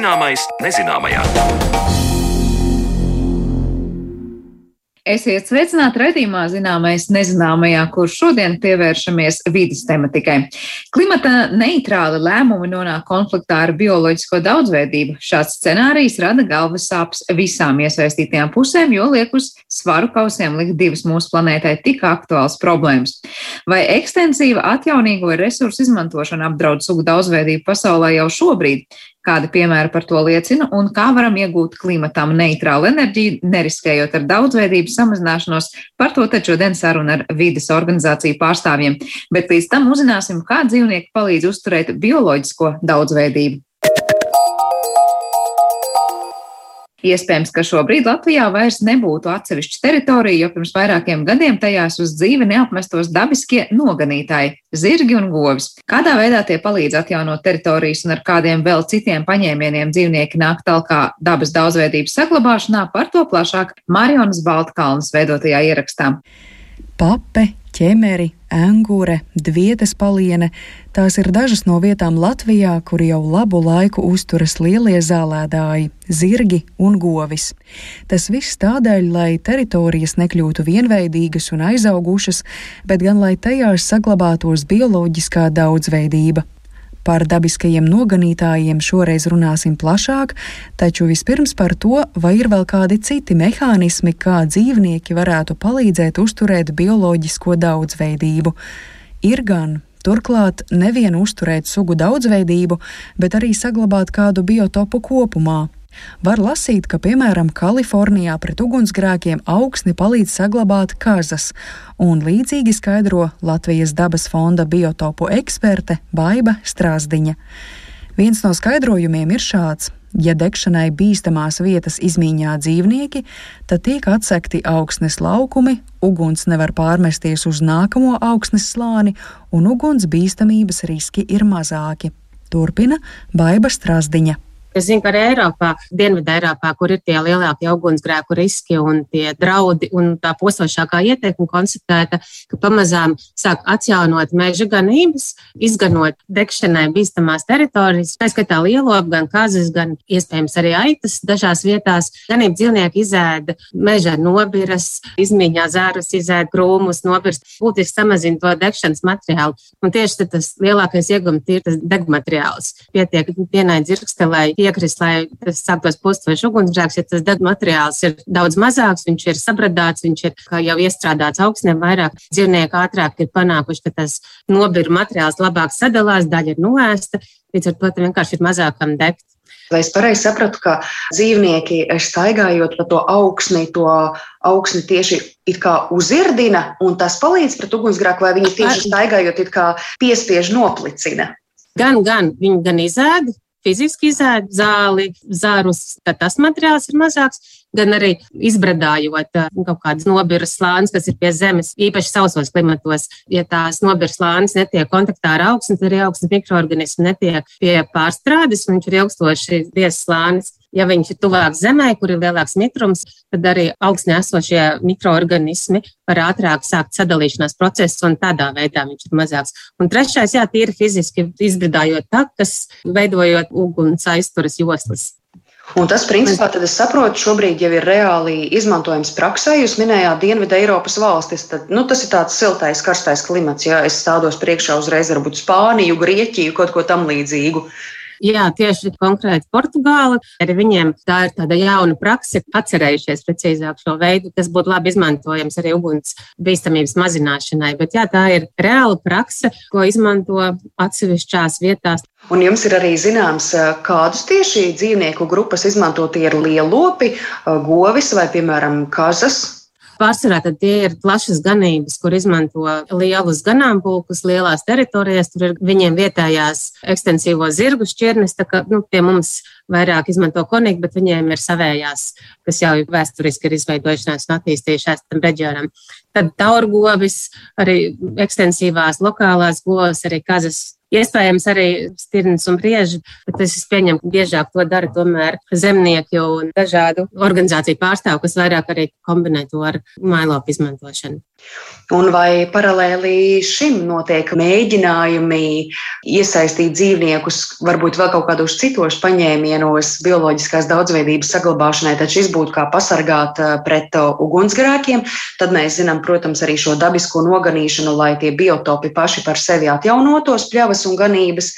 Zināmais nezināmajā. Esiet sveicināti redzījumā zināmais nezināmajā, kur šodien pievēršamies vidas tematikai. Klimata neitrāli lēmumi nonāk konfliktā ar bioloģisko daudzveidību. Šāds scenārijs rada galvas sāpes visām iesaistītajām pusēm, jo liek uz svaru kausiem likt divas mūsu planētai tik aktuāls problēmas. Vai ekstensīva atjaunīgo resursu izmantošana apdraud sugu daudzveidību pasaulē jau šobrīd? Kādi piemēri par to liecina un kā varam iegūt klimatam neitrālu enerģiju, neriskējot ar daudzveidības samazināšanos? Par to taču šodien saruna ar vides organizāciju pārstāvjiem. Bet līdz tam uzzināsim, kā dzīvnieki palīdz uzturēt bioloģisko daudzveidību. Iespējams, ka šobrīd Latvijā vairs nebūtu atsevišķa teritorija, jo pirms vairākiem gadiem tajās uz dzīvi neapmestos dabiskie noganītāji - zirgi un govis. Kādā veidā tie palīdz atjaunot teritorijas un ar kādiem vēl citiem paņēmieniem dzīvnieki nāk talkā dabas daudzveidības saglabāšanā, par to plašāk Marionas Baltkalnas veidotajā ierakstā. Pape, ķemeri, angure, dvietes paliene - tās ir dažas no vietām Latvijā, kur jau labu laiku uzturas lielie zālēdāji, zirgi un govis. Tas viss tādēļ, lai teritorijas nekļūtu vienveidīgas un aizaugušas, bet gan lai tajās saglabātos bioloģiskā daudzveidība. Par dabiskajiem noganītājiem šoreiz runāsim plašāk, taču vispirms par to, vai ir vēl kādi citi mehānismi, kā dzīvnieki varētu palīdzēt uzturēt bioloģisko daudzveidību. Ir gan Turklāt nevien uzturēt sugu daudzveidību, bet arī saglabāt kādu biotopu kopumā, Var lasīt, ka piemēram Kalifornijā pret ugunsgrēkiem augsni palīdz saglabāt kazas, un līdzīgi skaidro Latvijas dabas fonda biotopu eksperte Baiva Strāzdiņa. Viens no skaidrojumiem ir šāds. Ja degšanai bīstamās vietas izmīņā dzīvnieki, tad tiek atsekti augsnes laukumi, uguns nevar pārmesties uz nākamo augsnes slāni, un uguns bīstamības riski ir mazāki. Turpina Baiva Strasdiņa. Es zinu, ka arī Eiropā, Dienvidē Eiropā, kur ir tie lielākie ugunsgrēku riski un tie draudi un tā postošākā ieteikuma konstatēta, ka pamazām sāk atjaunot meža ganības, izganot degšanai bīstamās teritorijas, tā skaitā lielopu, gan kazas, gan iespējams arī aitas dažās vietās. Ganību dzīvnieki izēda meža nobiras, izmīņā zārus, izēda krūmus, nobirst, būtiski samazina to degšanas materiālu. Un tieši tas lielākais iegums ir tas degmateriāls. Pietiek pienai dzirkstelē piekrist, lai tas sāktos postošs ugunsgrēks, ja tas deg materiāls ir daudz mazāks, viņš ir sabradāts, viņš ir jau iestrādāts augstnēm vairāk. Dzīvnieki ātrāk ir panākuši, ka tas nobira materiāls labāk sadalās, daļa ir noēsta, līdz ar to vienkārši ir mazākam degt. Vai es pareizi sapratu, ka dzīvnieki staigājot pa to augsni, to augsni tieši it kā uzirdina un tas palīdz pret ugunsgrēku, vai viņi tieši staigājot it kā piespiež noplicina? Gan, gan viņi gan izēda, fiziski izēd zāli, zārus, tad tas materiāls ir mazāks, gan arī izbradājot kaut kādas nobiras slānis, kas ir pie zemes, īpaši sausos klimatos. Ja tās nobiras slānis netiek kontaktā ar augstu, tad arī augsnes mikroorganismi netiek pie pārstrādes, un viņš ir ilgstoši biezs slānis. Ja viņš ir tuvāk zemē, kur ir lielāks mitrums, tad arī augstnē esošie mikroorganismi var ātrāk sākt sadalīšanās procesu, un tādā veidā viņš ir mazāks. Un trešais, jā, tīri fiziski izbridājot takas, veidojot uguns aizturas joslas. Un tas, principā, tad es saprotu, šobrīd jau ir reāli izmantojams praksē. Jūs minējāt Dienvidu Eiropas valstis. Tad, nu, tas ir tāds siltais, karstais klimats. Ja es stādos priekšā uzreiz varbūt Spāniju, Grieķiju, kaut ko tam līdzīgu. Jā, tieši konkrēti Portugāla. Arī viņiem tā ir tāda jauna praksa, atcerējušies precīzāk šo veidu, kas būtu labi izmantojams arī uguns bīstamības mazināšanai. Bet jā, tā ir reāla praksa, ko izmanto atsevišķās vietās. Un jums ir arī zināms, kādus tieši dzīvnieku grupas izmanto tie ir lielopi, govis vai, piemēram, kazas Pārsvarā tie ir plašas ganības, kur izmanto lielus ganāmpulkus, lielās teritorijas. Tur ir viņiem vietējās ekstensīvo zirgu šķirnes. Kā, nu, pie mums vairāk izmanto konīgi, bet viņiem ir savējās, kas jau vēsturiski ir izveidojušās un attīstījušās tam reģionam. Tad taurgovis, arī ekstensīvās lokālās govs, arī kazas Iespējams, arī stirnas un brieži, bet es pieņemu, ka biežāk to dara tomēr zemnieki un dažādu organizāciju pārstāvji, kas vairāk arī kombinē to ar mailopu izmantošanu. Un vai paralēli šim notiek mēģinājumi iesaistīt dzīvniekus, varbūt vēl kaut kādos citos paņēmienos, bioloģiskās daudzveidības saglabāšanai, tad šis būtu kā pasargāt eh, pret eh, ugunsgrēkiem. Tad mēs zinām, protams, arī šo dabisko noganīšanu, lai tie biotopi paši par sevi atjaunotos, pļavas un ganības,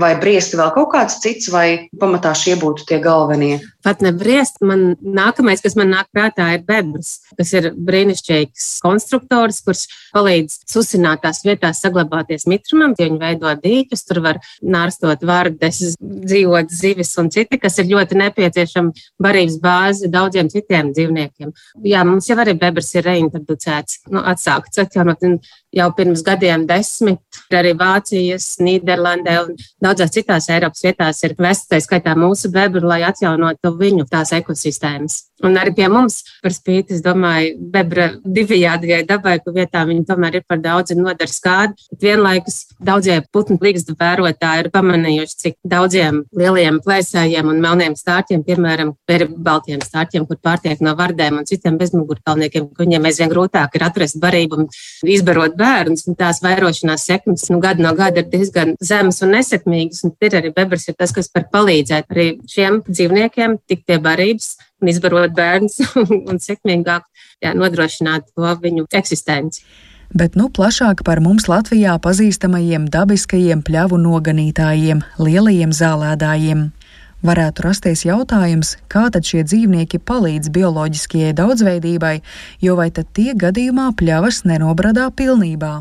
vai briesti vēl kaut kāds cits, vai pamatā šie būtu tie galvenie. Pat ne briest, man nākamais, kas man nāk prātā, ir bedres, kas ir brīnišķīgs konstruktors, kurš palīdz susinātās vietās saglabāties mitrumam, ja viņi veido dīķus, tur var nārstot vārdes, dzīvot zivis un citi, kas ir ļoti nepieciešama barības bāze daudziem citiem dzīvniekiem. Jā, mums jau arī bebrs ir reintroducēts, nu, atsākts atjaunot jau pirms gadiem desmit, arī Vācijas, Nīderlandē un daudzās citās Eiropas vietās ir vestai skaitā mūsu bebru, lai atjaunotu viņu tās ekosistēmas. Un arī pie mums, par spīti, es domāju, bebra divējādajai dabai, ka vietā viņi tomēr ir par daudz un nodara skādi. Bet vienlaikus daudzie putnu plīkstu vērotāji ir pamanījuši, cik daudziem lieliem plēsējiem un melniem stārķiem, piemēram, ir baltiem stārķiem, kur pārtiek no vardēm un citiem bezmugurkalniekiem, ka viņiem aizvien grūtāk ir atrast barību un izbarot bērnus. Un tās vairošanās sekmes nu, gadu no gada ir diezgan zemas un nesekmīgas. Un ir arī bebrs, ir tas, kas var palīdzēt arī šiem dzīvniekiem tikt pie barības un izbarot bērnus un sekmīgāk jā, nodrošināt to viņu eksistenci. Bet nu plašāk par mums Latvijā pazīstamajiem dabiskajiem pļavu noganītājiem, lielajiem zālēdājiem. Varētu rasties jautājums, kā tad šie dzīvnieki palīdz bioloģiskajai daudzveidībai, jo vai tad tie gadījumā pļavas nenobradā pilnībā?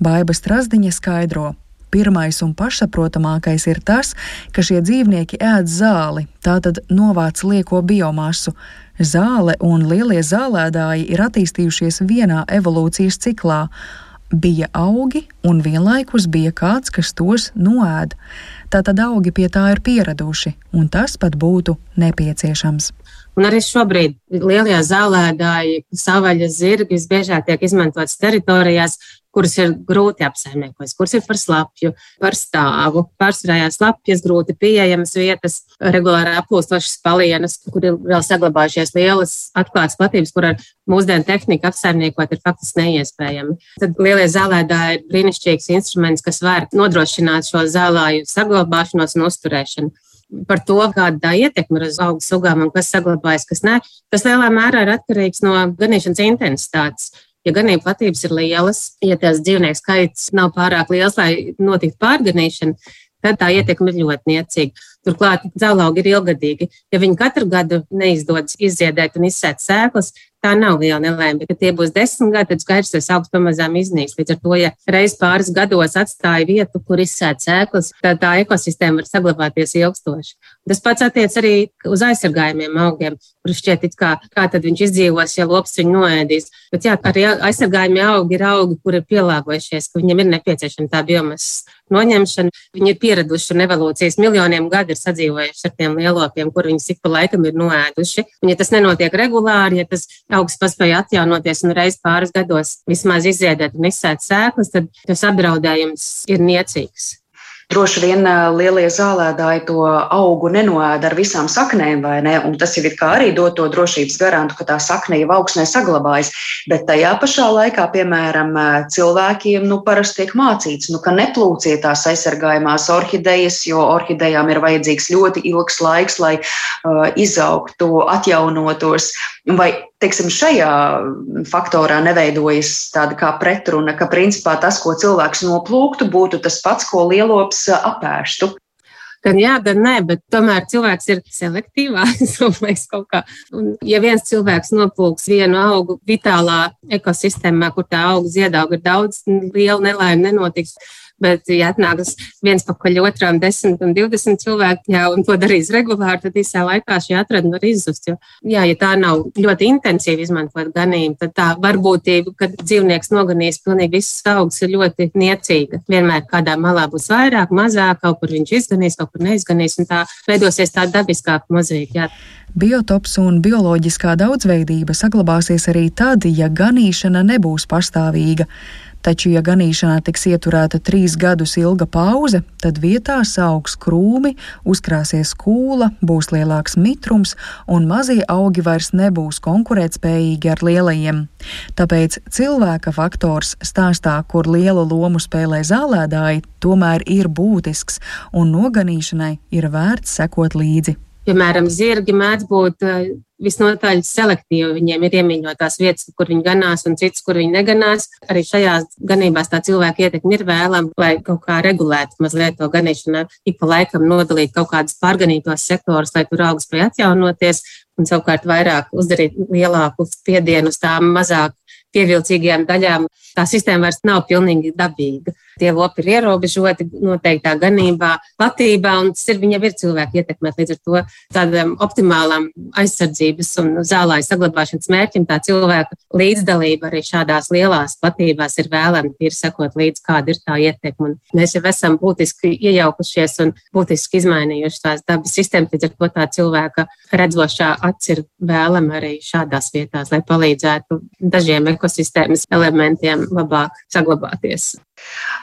Baiba Strasdiņa skaidro, Pirmais un pašsaprotamākais ir tas, ka šie dzīvnieki ēd zāli, tātad novāc lieko biomasu. Zāle un lielie zālēdāji ir attīstījušies vienā evolūcijas ciklā. Bija augi, un vienlaikus bija kāds, kas tos noēd. Tātad augi pie tā ir pieraduši, un tas pat būtu nepieciešams. Un arī šobrīd lielie zālēdāji, savaļas zirgi visbiežāk tiek izmantotas teritorijās, kuras ir grūti apsaimniekot, kuras ir par slapju, par stāvu. Pārsvarā slapjas, grūti pieejamas vietas, regulāri aplūstošas palienas, kur ir vēl saglabājušies lielas atklātas platības, kur ar mūsdienu tehniku apsaimniekot ir faktiski neiespējami. Tad lielie zālēdāji ir brīnišķīgs instruments, kas var nodrošināt šo zālāju saglabāšanos un uzturēšanu par to, kāda tā ietekme ir uz augu sugām un kas saglabājas, kas nē, tas lielā mērā ir atkarīgs no ganīšanas intensitātes. Ja ganību platības ir lielas, ja tās dzīvnieku skaits nav pārāk liels, lai notiktu pārganīšana, tad tā ietekme ir ļoti niecīga. Turklāt dzelaugi ir ilgadīgi. Ja viņi katru gadu neizdodas izziedēt un izsēt sēklas, tā nav liela nelēma. Ja tie būs desmit gadi, tad skaidrs, ka augsts pamazām iznīks. Līdz ar to, ja reiz pāris gados atstāja vietu, kur izsēt sēklas, tad tā ekosistēma var saglabāties ilgstoši. Tas pats attiec arī uz aizsargājumiem augiem, kurus šķiet, kā, kā tad viņš izdzīvos, ja lops viņu noēdīs. Bet jā, arī aizsargājumi augi ir augi, kur ir pielāgojušies, ka viņiem ir nepieciešama tā biomasas noņemšana. Viņi ir pieraduši un evolūcijas miljoniem gadu ir sadzīvojuši ar tiem lielopiem, kur viņi ik pa laikam ir noēduši. Un, ja tas nenotiek regulāri, ja tas augsts paspēja atjaunoties un reiz pāris gados vismaz izziedēt un izsēt sēklas, tad tas apdraudējums ir niecīgs. Droši vien lielie zālēdāji to augu nenoēda ar visām saknēm, vai ne? Un tas jau ir kā arī dot to drošības garantu, ka tā sakne jau augsnē saglabājas. Bet tajā pašā laikā, piemēram, cilvēkiem nu, parasti tiek mācīts, nu, ka neplūciet tās aizsargājumās orhidejas, jo orhidejām ir vajadzīgs ļoti ilgs laiks, lai uh, izaugtu, atjaunotos. Vai teiksim, šajā faktorā neveidojas tāda kā pretruna, ka principā tas, ko cilvēks noplūktu, būtu tas pats, ko lielops apēstu. Gan jā, gan nē, bet tomēr cilvēks ir selektīvāks. Un, ja viens cilvēks noplūks vienu augu vitālā ekosistēmā, kur tā auga ziedauga ir daudz, liela nelaime nenotiks. Bet, ja atnāks viens pakaļ otram, 10 un 20 cilvēki, jā, un to darīs regulāri, tad īsā laikā šī atradne var izzust. Jo, jā, ja tā nav ļoti intensīvi izmantot ganību, tad tā varbūtība, ka dzīvnieks noganīs pilnīgi visas augus, ir ļoti niecīga. Vienmēr kādā malā būs vairāk, mazāk, kaut kur viņš izganīs, kaut kur neizganīs, un tā veidosies tā dabiskāka mozaīka. Biotops un bioloģiskā daudzveidība saglabāsies arī tad, ja ganīšana nebūs pastāvīga. Taču, ja ganīšanā tiks ieturēta trīs gadus ilga pauze, tad vietā augs krūmi, uzkrāsies kūla, būs lielāks mitrums un mazie augi vairs nebūs konkurētspējīgi ar lielajiem. Tāpēc cilvēka faktors stāstā, kur lielu lomu spēlē zālēdāji, tomēr ir būtisks un noganīšanai ir vērts sekot līdzi. Piemēram, zirgi mēdz būt eh, visnotaļ selektīvi. Viņiem ir iemīļotās vietas, kur viņi ganās, un citas, kur viņi neganās. Arī šajās ganībās tā cilvēka ietekme ir vēlama, lai kaut kā regulētu mazliet to ganīšanu, ik pa laikam nodalīt kaut kādus pārganītos sektorus, lai tur augs spēj atjaunoties, un savukārt vairāk uzdarīt lielāku spiedienu uz tām mazāk pievilcīgajām daļām. Tā sistēma vairs nav pilnīgi dabīga. Tie lopi ir ierobežoti noteiktā ganībā, platībā, un tas ir viņam ir cilvēki ietekmēt. Līdz ar to tādam optimālam aizsardzības un zālāju saglabāšanas mērķim tā cilvēka līdzdalība arī šādās lielās platībās ir vēlama, ir sekot līdz kāda ir tā ietekme. Mēs jau esam būtiski iejaukušies un būtiski izmainījuši tās dabas sistēmas, līdz ar to tā cilvēka redzošā acis ir vēlama arī šādās vietās, lai palīdzētu dažiem ekosistēmas elementiem labāk saglabāties.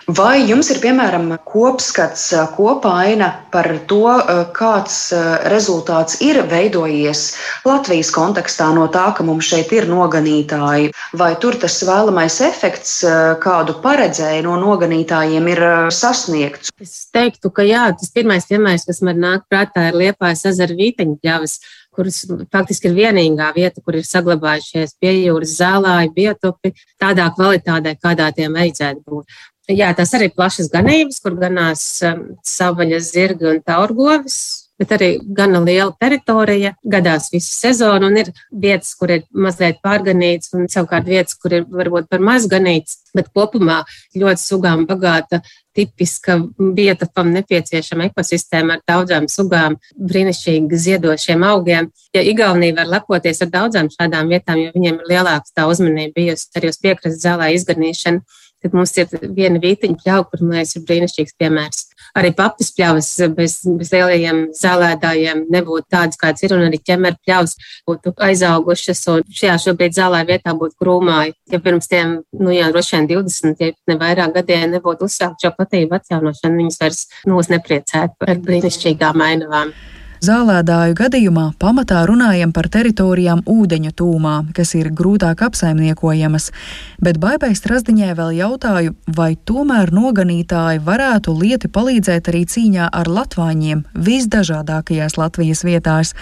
Vai jums ir piemēram kopskats, kopaina par to, kāds rezultāts ir veidojies Latvijas kontekstā no tā, ka mums šeit ir noganītāji? Vai tur tas vēlamais efekts, kādu paredzēja no noganītājiem, ir sasniegts? Es teiktu, ka jā, tas pirmais piemērs, kas man nāk prātā, ir Liepājas ezera vīteņu pļavas kuras faktiski ir vienīgā vieta, kur ir saglabājušies pie jūras zālāji, biotopi tādā kvalitātē, kādā tiem vajadzētu būt. Jā, tas arī plašas ganības, kur ganās um, savaļas, zirgi un taurgovis, bet arī gana liela teritorija, gadās visu sezonu, un ir vietas, kur ir mazliet pārganīts, un savukārt vietas, kur ir varbūt par maz ganīts, bet kopumā ļoti sugām bagāta, tipiska vieta, kam nepieciešama ekosistēma ar daudzām sugām, brīnišķīgi ziedošiem augiem. Ja Igaunija var lepoties ar daudzām šādām vietām, jo viņiem ir lielāka tā uzmanība bijusi arī uz piekrastes zālē izganīšana, tad mums ir viena vītiņa pļauja, kur, man liekas, ir brīnišķīgs piemērs. Arī papas pļavas bez, bez lielajiem zālētājiem nebūtu tādas, kādas ir, un arī ķemeru pļavas būtu aizaugušas, un šajā šobrīd zālē vietā būtu krūmāji. Ja pirms tiem, nu jā, droši vien 20, ja ne vairāk gadiem nebūtu uzsākt šo platību atjaunošanu, viņas vairs mūs nepriecētu par brīnišķīgām ainavām. Zālēdāju gadījumā pamatā runājam par teritorijām ūdeņu tūmā, kas ir grūtāk apsaimniekojamas, bet Baibai Strasdiņai vēl jautāju, vai tomēr noganītāji varētu lieti palīdzēt arī cīņā ar latvāņiem visdažādākajās Latvijas vietās.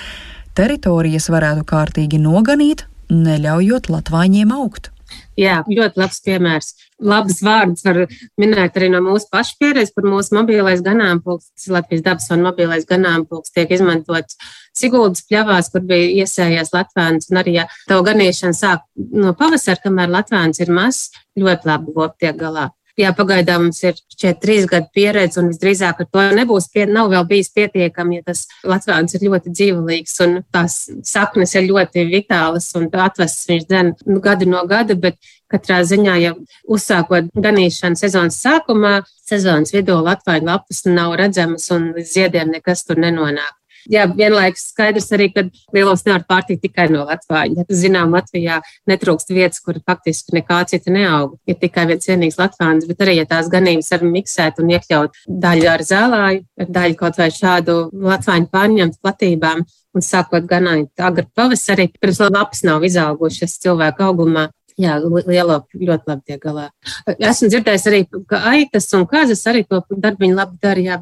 Teritorijas varētu kārtīgi noganīt, neļaujot latvāņiem augt. Jā, ļoti labs piemērs. Labs vārds var minēt arī no mūsu pašu pieredzes, kur mūsu mobilais ganāmpulks, Latvijas dabas un mobilais ganāmpulks tiek izmantots Siguldas pļavās, kur bija iesējies Latvēns, un arī, ja tavu ganīšana sāk no pavasara, kamēr Latvēns ir mazs, ļoti labi lopi tiek galā. Jā, pagaidām mums ir šeit trīs gadu pieredze, un visdrīzāk ar to nebūs, pie, nav vēl bijis pietiekami, ja tas Latvijas ir ļoti dzīvelīgs, un tās saknes ir ļoti vitālas, un atvests viņš dzen nu, gadu no gada, bet katrā ziņā, ja uzsākot ganīšanu sezonas sākumā, sezonas vidū Latvijas lapas nav redzamas, un līdz ziediem nekas tur nenonāk. Jā, vienlaikus skaidrs arī, ka lielos nevar pārtikt tikai no Latvijas. Zinām, Latvijā netrūkst vietas, kur faktiski nekā cita neaug. Ir tikai viens vienīgs Latvijas, bet arī, ja tās ganības var miksēt un iekļaut daļu ar zālāju, daļu kaut vai šādu Latvijas pārņemtu platībām, un sākot ganāt agri pavasarī, pirms lapas nav izaugušas cilvēku augumā. Jā, lielo ļoti labi tiek galā. Esmu dzirdējis arī, ka aitas un kazas arī to darbiņu labi dara, jā,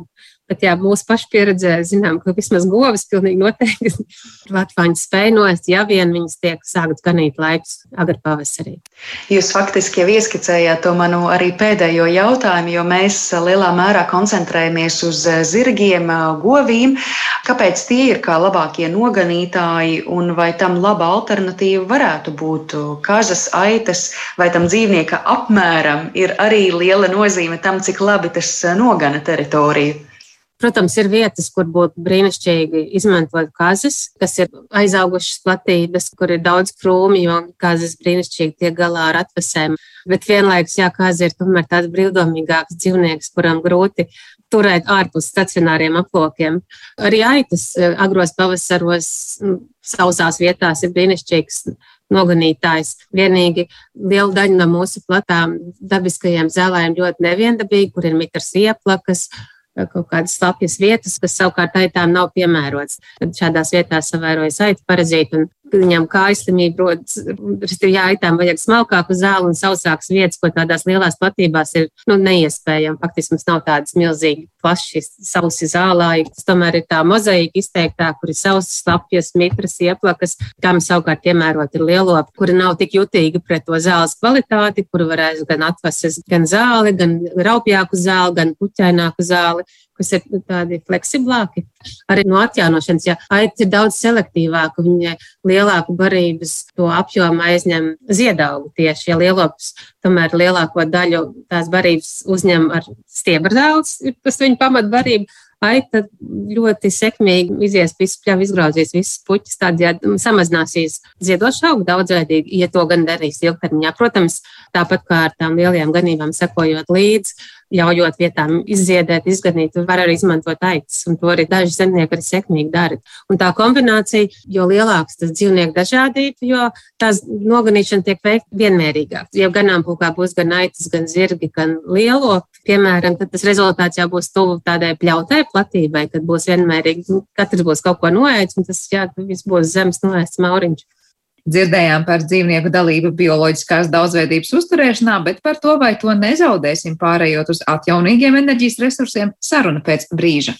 Bet jā, mūsu pašu pieredzē zinām, ka vismaz govis pilnīgi noteikti Latvijas spēj noest, ja vien viņas tiek sāktas ganīt laikus agri pavasarī. Jūs faktiski jau ieskicējāt to manu arī pēdējo jautājumu, jo mēs lielā mērā koncentrējamies uz zirgiem, govīm. Kāpēc tie ir kā labākie noganītāji un vai tam laba alternatīva varētu būt kazas, aitas vai tam dzīvnieka apmēram ir arī liela nozīme tam, cik labi tas nogana teritoriju? Protams, ir vietas, kur būtu brīnišķīgi izmantot kazas, kas ir aizaugušas platības, kur ir daudz krūmju, un kazas brīnišķīgi tiek galā ar atvasēm. Bet vienlaikus, jā, kaza ir tomēr tāds brīvdomīgāks dzīvnieks, kuram grūti turēt ārpus stacionāriem aplokiem. Arī aitas eh, agros pavasaros sausās vietās ir brīnišķīgs noganītājs. Vienīgi liela daļa no mūsu platām dabiskajiem zālēm ļoti neviendabīgi, kur ir mitras ieplakas, kaut kādas slapjas vietas, kas savukārt aitām nav piemērotas. Tad šādās vietās savairojas aitu parazīti un viņam kājas slimība rodas. Respektīvi, jā, aitām vajag smalkāku zāli un sausākas vietas, ko tādās lielās platībās ir nu, neiespējami. Faktiski mums nav tādas milzīgi plaši sausi zālāji. Tas tomēr ir tā mozaīka izteiktā, kur ir sausas, slapjas, mitras, ieplakas, kam savukārt piemērot ir lielopi, kuri nav tik jutīgi pret to zāles kvalitāti, kuru varēs gan atvases, gan zāli, gan raupjāku zāli, gan puķaināku zāli kas ir tādi fleksiblāki. Arī no atjaunošanas, ja aits ir daudz selektīvāka, viņai lielāku barības to apjomu aizņem ziedaugu tieši, ja lielops tomēr lielāko daļu tās barības uzņem ar stiebrzdēls, tas viņa pamatbarība. Aita ļoti sekmīgi izies visu pļavu, izgraudzīs visas puķis, tādējādi samazināsies ziedošu augu daudzveidīgi, ja to gan darīs ilgtermiņā. Protams, tāpat kā ar tām lielajām ganībām sekojot līdzi, ļaujot vietām izziedēt, izganīt, var arī izmantot aitas, un to arī daži zemnieki arī sekmīgi dara. Un tā kombinācija, jo lielāks tas dzīvnieku dažādība, jo tās noganīšana tiek veikta vienmērīgāk. Ja ganāmpulkā būs gan aitas, gan zirgi, gan lielo, piemēram, tad tas rezultāts jau būs tuvu tādai pļautai platībai, kad būs vienmērīgi, katrs būs kaut ko noēdis, un tas, jā, viss būs zemes noēsts mauriņš. Dzirdējām par dzīvnieku dalību bioloģiskās daudzveidības uzturēšanā, bet par to, vai to nezaudēsim pārējot uz atjaunīgiem enerģijas resursiem, saruna pēc brīža.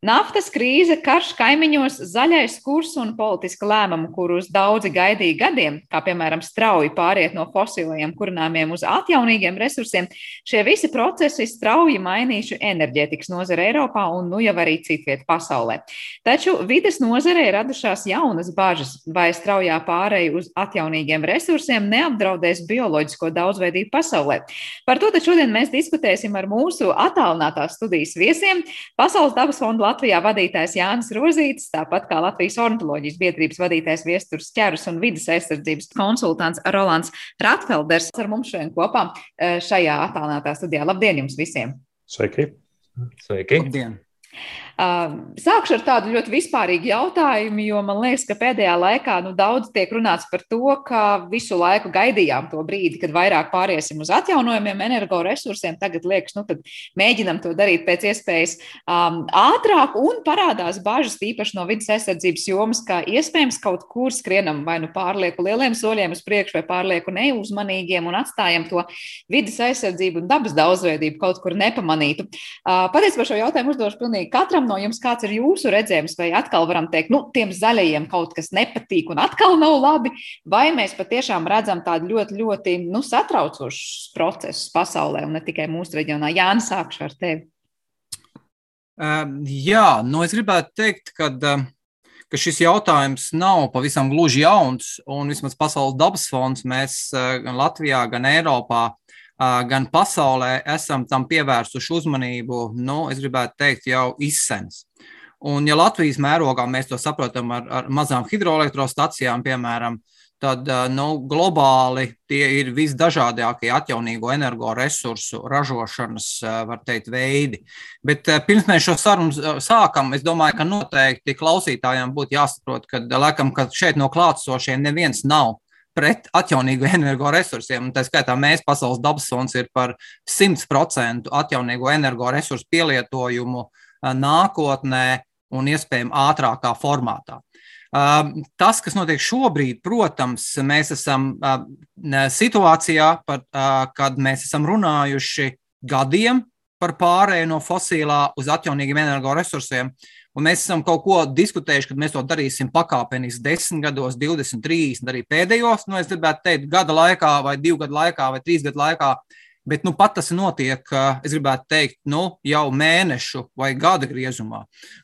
Naftas krīze, karš kaimiņos, zaļais kurs un politiska lēmuma, kurus daudzi gaidīja gadiem, kā piemēram strauji pāriet no fosilajiem kurināmiem uz atjaunīgiem resursiem, šie visi procesi strauji mainījuši enerģētikas nozare Eiropā un nu jau arī citviet pasaulē. Taču vides nozarē radušās jaunas bažas, vai straujā pārēja uz atjaunīgiem resursiem neapdraudēs bioloģisko daudzveidību pasaulē. Par to šodien mēs diskutēsim ar mūsu attālinātās studijas viesiem Pasaules dabas fonda Latvijā vadītājs Jānis Rozītis, tāpat kā Latvijas ornitoloģijas biedrības vadītājs Viesturs Čerus un vidas aizsardzības konsultants Rolands Ratfelders ar mums šodien kopā eh, šajā attālinātā studijā. Labdien jums visiem! Sveiki! Sveiki! Labdien! Sākšu ar tādu ļoti vispārīgu jautājumu, jo man liekas, ka pēdējā laikā nu, daudz tiek runāts par to, ka visu laiku gaidījām to brīdi, kad vairāk pāriesim uz atjaunojumiem energoresursiem. Tagad liekas, nu, mēģinam to darīt pēc iespējas um, ātrāk, un parādās bažas īpaši no vidas aizsardzības jomas, ka iespējams kaut kur skrienam vai nu pārlieku lieliem soļiem uz priekšu, vai pārlieku neuzmanīgiem un atstājam to vidas aizsardzību un dabas daudzveidību kaut kur nepamanītu. Uh, Patiesībā šo jautājumu uzdošu pilnīgi katram no jums, kāds ir jūsu redzējums, vai atkal varam teikt, nu, tiem zaļajiem kaut kas nepatīk un atkal nav labi, vai mēs patiešām redzam tādu ļoti, ļoti nu, satraucošus procesus pasaulē un ne tikai mūsu reģionā. Jānis, sākšu ar tevi. Uh, jā, nu es gribētu teikt, ka, ka šis jautājums nav pavisam gluži jauns, un vismaz Pasaules dabas fonds mēs uh, gan Latvijā, gan Eiropā gan pasaulē esam tam pievērsuši uzmanību, nu, es gribētu teikt, jau izsens. Un, ja Latvijas mērogā mēs to saprotam ar, ar mazām hidroelektrostacijām, piemēram, tad nu, globāli tie ir visdažādākie atjaunīgo energoresursu ražošanas teikt, veidi. Bet pirms mēs šo sarunu sākam, es domāju, ka noteikti klausītājiem būtu jāsaprot, ka, laikam, ka šeit no klātsošiem neviens nav pret atjaunīgu energoresursiem. Tā skaitā mēs, Pasaules dabas fonds, ir par 100% atjaunīgo energoresursu pielietojumu nākotnē un iespējami ātrākā formātā. Tas, kas notiek šobrīd, protams, mēs esam situācijā, par, kad mēs esam runājuši gadiem par pārēju no fosilā uz atjaunīgiem energoresursiem. Un mēs esam kaut ko diskutējuši, kad mēs to darīsim pakāpeniski 10 gados, 20, 30, arī pēdējos, nu, es gribētu teikt, gada laikā, vai divu gadu laikā, vai trīs gadu laikā. Bet nu, pat tas notiek, es gribētu teikt, nu, jau mēnešu vai gada griezumā.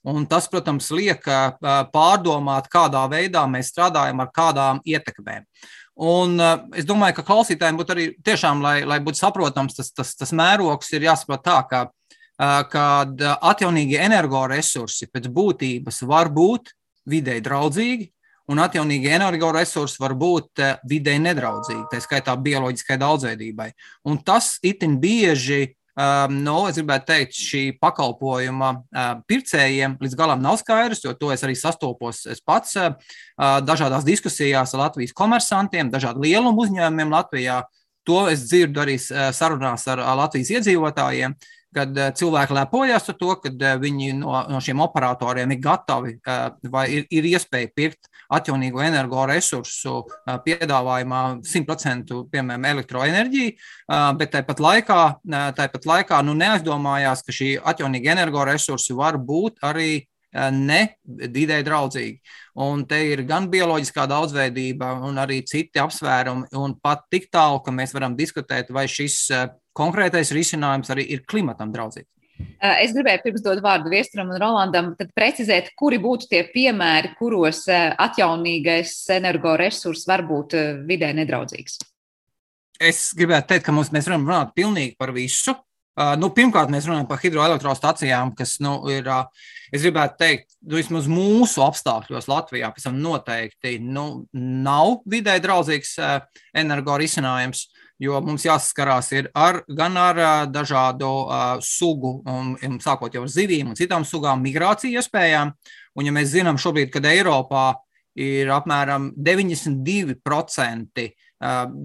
Un tas, protams, liek pārdomāt, kādā veidā mēs strādājam ar kādām ietekmēm. Un es domāju, ka klausītājiem būtu arī tiešām, lai, lai būtu saprotams, tas, tas, tas mērogs ir jāsaprot tā, ka kad atjaunīgie energoresursi pēc būtības var būt videi draudzīgi, un atjaunīgi energoresursi var būt videi nedraudzīgi, tā skaitā bioloģiskai daudzveidībai. Un tas itin bieži nu, es gribētu teikt, šī pakalpojuma pircējiem līdz galam nav skaidrs, jo to es arī sastopos es pats dažādās diskusijās ar Latvijas komersantiem, dažādu lielumu uzņēmumiem Latvijā. To es dzirdu arī sarunās ar Latvijas iedzīvotājiem kad eh, cilvēki lepojas ar to, ka eh, viņi no, no šiem operatoriem ir gatavi eh, vai ir, ir iespēja pirkt atjaunīgo energoresursu piedāvājumā 100% piemēram elektroenerģiju, bet tāpat laikā, tāpat laikā nu, neaizdomājās, ka šī atjaunīga energoresursi var būt arī ne vidē draudzīgi. Un te ir gan bioloģiskā daudzveidība, gan arī citi apsvērumi. Un pat tik tālu, ka mēs varam diskutēt, vai šis konkrētais risinājums arī ir klimatam draudzīgs. Es gribēju pirms dot vārdu Viesturam un Rolandam, tad precizēt, kuri būtu tie piemēri, kuros atjaunīgais energoresurss var būt vidē nedraudzīgs. Es gribētu teikt, ka mums, mēs varam runāt pilnīgi par visu. Uh, nu, pirmkārt, mēs runājam par hidroelektrostacijām, kas nu, ir, uh, es gribētu teikt, nu, vismaz mūsu apstākļos Latvijā noteikti nu, nav vidē draudzīgs uh, energorisinājums jo mums jāsaskarās ar, gan ar dažādu uh, sugu, um, sākot jau ar zivīm un citām sugām, migrāciju iespējām. Un, ja mēs zinām šobrīd, kad Eiropā ir apmēram 92%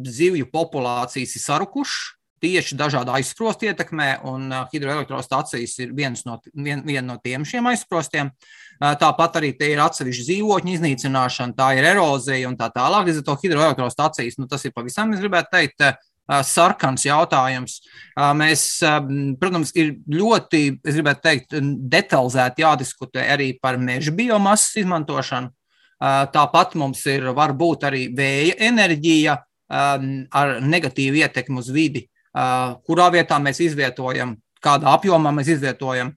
zivju populācijas ir sarukušas, tieši dažādu aizsprostu ietekmē, un hidroelektrostacijas ir viens no, vien, vien no tiem šiem aizsprostiem. Tāpat arī te ir atsevišķa dzīvotņu iznīcināšana, tā ir erozija un tā tālāk. Līdz ar to hidroelektrostacijas, nu, tas ir pavisam, es gribētu teikt, sarkans jautājums. Mēs, protams, ir ļoti, es gribētu teikt, detalizēti jādiskutē arī par meža biomasas izmantošanu. Tāpat mums ir varbūt arī vēja enerģija ar negatīvu ietekmi uz vidi, kurā vietā mēs izvietojam, kādā apjomā mēs izvietojam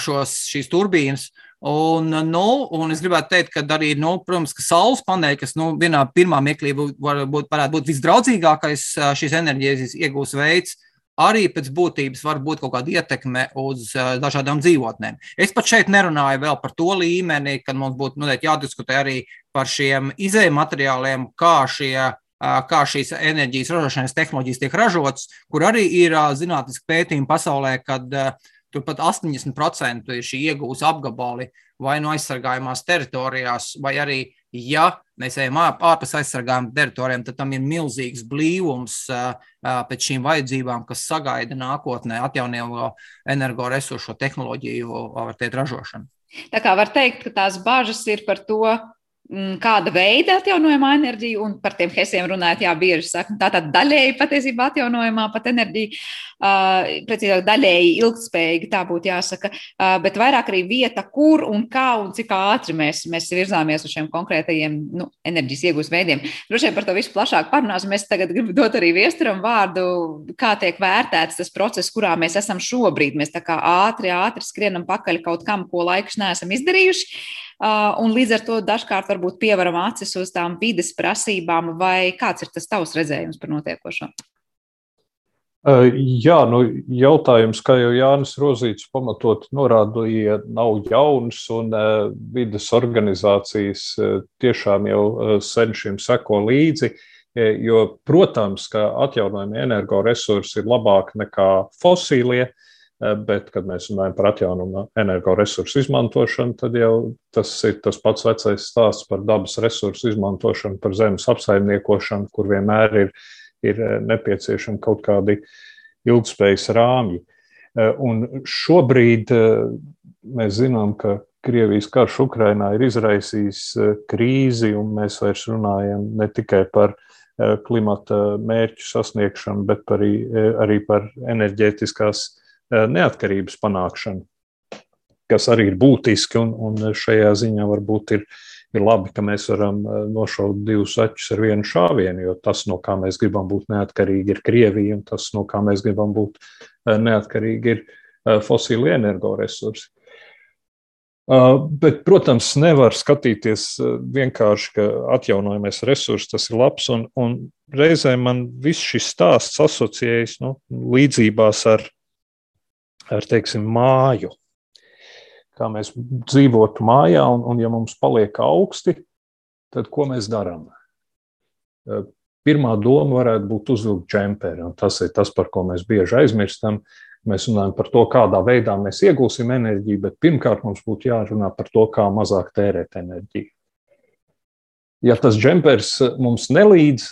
šos, šīs turbīnas. Un, nu, un es gribētu teikt, ka arī, nu, protams, ka saules paneļi, kas nu, vienā pirmā mirklī var būt, varētu būt visdraudzīgākais šīs enerģijas iegūs veids, arī pēc būtības var būt kaut kāda ietekme uz dažādām dzīvotnēm. Es pat šeit nerunāju vēl par to līmeni, kad mums būtu nu, jādiskutē arī par šiem izējuma materiāliem, kā šie kā šīs enerģijas ražošanas tehnoloģijas tiek ražotas, kur arī ir zinātniski pētījumi pasaulē, kad uh, Tur pat 80% ir šī iegūta apgabali vai no aizsargājumās teritorijās, vai arī, ja mēs ejam ārpus aizsargājuma teritorijām, tad tam ir milzīgs blīvums pēc šīm vajadzībām, kas sagaida nākotnē atjaunīgo energoresursu tehnoloģiju ražošanu. Tā kā var teikt, ka tās bažas ir par to, kāda veida atjaunojamā enerģija, un par tiem hesiem runājot, jā, bieži saka, tā tad daļēji patiesībā atjaunojamā pat enerģija, uh, precīzāk daļēji ilgspējīga, tā būtu jāsaka, uh, bet vairāk arī vieta, kur un kā un cik ātri mēs, mēs virzāmies uz šiem konkrētajiem nu, enerģijas iegūs veidiem. Droši vien par to visu plašāk parunāsim. Es tagad gribu dot arī viesturam vārdu, kā tiek vērtēts tas process, kurā mēs esam šobrīd. Mēs tā kā ātri, ātri skrienam pakaļ kaut kam, ko laikus neesam izdarījuši. Un līdz ar to dažkārt varbūt pievaram acis uz tām vides prasībām, vai kāds ir tas tavs redzējums par notiekošo? Jā, nu, jautājums, kā jau Jānis Rozīts pamatot norādīja, nav jauns, un uh, vidas organizācijas uh, tiešām jau uh, sen šim seko līdzi, jo, protams, ka atjaunojami energoresursi ir labāki nekā fosīlie, uh, bet, kad mēs runājam par atjaunumu energoresursu izmantošanu, tad jau tas ir tas pats vecais stāsts par dabas resursu izmantošanu, par zemes apsaimniekošanu, kur vienmēr ir, ir eh, nepieciešami kaut kādi ilgspējas rāmji. Eh, un šobrīd mēs zinām, ka Krievijas karš Ukrainā ir izraisījis krīzi, un mēs vairs runājam ne tikai par klimata mērķu sasniegšanu, bet arī, arī par enerģētiskās Eh, neatkarības panākšanu, kas arī ir būtiski. Un, un šajā ziņā varbūt ir, ir labi, ka mēs varam eh, nošaut divus ačus ar vienu šāvienu, jo tas, no kā mēs gribam būt neatkarīgi, ir Krievija, un tas, no kā mēs gribam būt eh, neatkarīgi, ir fosīli energoresursi. Bet, protams, nevar skatīties vienkārši, ka atjaunojamais resurs tas ir labs, un, un reizē man viss šis stāsts asociējas nu, līdzībās ar ar teiksim, māju. Kā mēs dzīvotu mājā, un, un ja mums paliek augsti, tad ko mēs darām? pirmā doma varētu būt uzvilkt džemperi. Tas ir tas, par ko mēs bieži aizmirstam. Mēs runājam par to, kādā veidā mēs iegūsim enerģiju, bet pirmkārt mums būtu jārunā par to, kā mazāk tērēt enerģiju. Ja tas džempers mums nelīdz,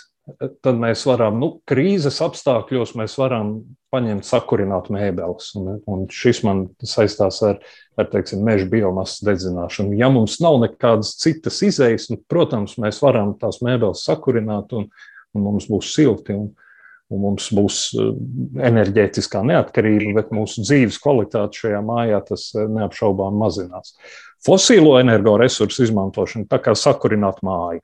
tad mēs varam, nu, krīzes apstākļos, mēs varam paņemt, sakurināt mēbeles. Un, un šis man saistās ar, ar teiksim, meža biomasas dedzināšanu. Ja mums nav nekādas citas izējas, nu, protams, mēs varam tās mēbeles sakurināt, un, un mums būs silti. Un, un mums būs eh, enerģētiskā neatkarība, bet mūsu dzīves kvalitāte šajā mājā tas eh, neapšaubām mazinās. Fosīlo energoresursu izmantošana tā kā sakurināt māju.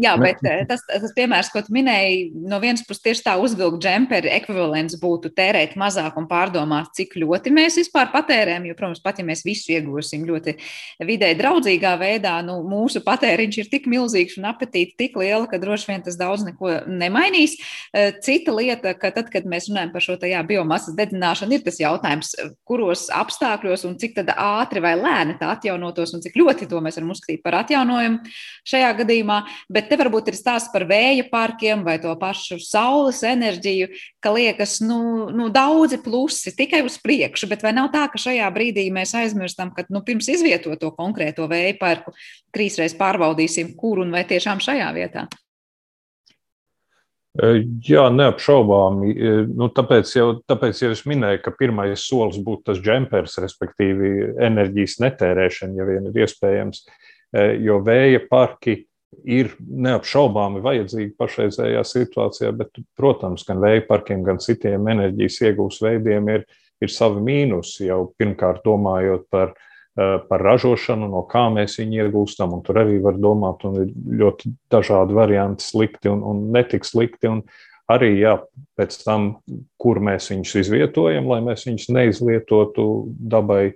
Jā, bet eh, tas, tas piemērs, ko tu minēji, no vienas puses tieši tā uzvilkt džemperi ekvivalents būtu tērēt mazāk un pārdomāt, cik ļoti mēs vispār patērējam. Jo, protams, pat ja mēs visu iegūsim ļoti vidē draudzīgā veidā, nu, mūsu patēriņš ir tik milzīgs un apetīti tik liela, ka droši vien tas daudz neko nemainīs. Eh, cita lieta, ka tad, kad mēs runājam par šo tajā biomasas dedzināšanu, ir tas jautājums, kuros apstākļos un cik ātri vai lēni tā atjaunotos un cik ļoti to mēs varam uzskatīt par atjaunojumu šajā gadījumā. Bet te varbūt ir stāsts par vēja parkiem vai to pašu saules enerģiju, ka liekas, nu, nu daudzi plusi tikai uz priekšu, bet vai nav tā, ka šajā brīdī mēs aizmirstam, ka nu, pirms izvietot to konkrēto vēja parku trīsreiz pārbaudīsim, kur un vai tiešām šajā vietā? Jā, neapšaubāmi. Nu, tāpēc, jau, tāpēc jau es minēju, ka pirmais solis būtu tas džempers, respektīvi enerģijas netērēšana, ja vien ir iespējams. Jo vēja parki ir neapšaubāmi vajadzīgi pašreizējā situācijā, bet, protams, gan vēja parkiem, gan citiem enerģijas iegūs veidiem ir, ir savi mīnusi. Jau pirmkārt, domājot par, eh, par ražošanu, no kā mēs viņu iegūstam, un tur arī var domāt, un ir ļoti dažādi varianti, slikti un, un netik slikti. Un arī jā, pēc tam, kur mēs viņus izvietojam, lai mēs viņus neizlietotu dabai eh,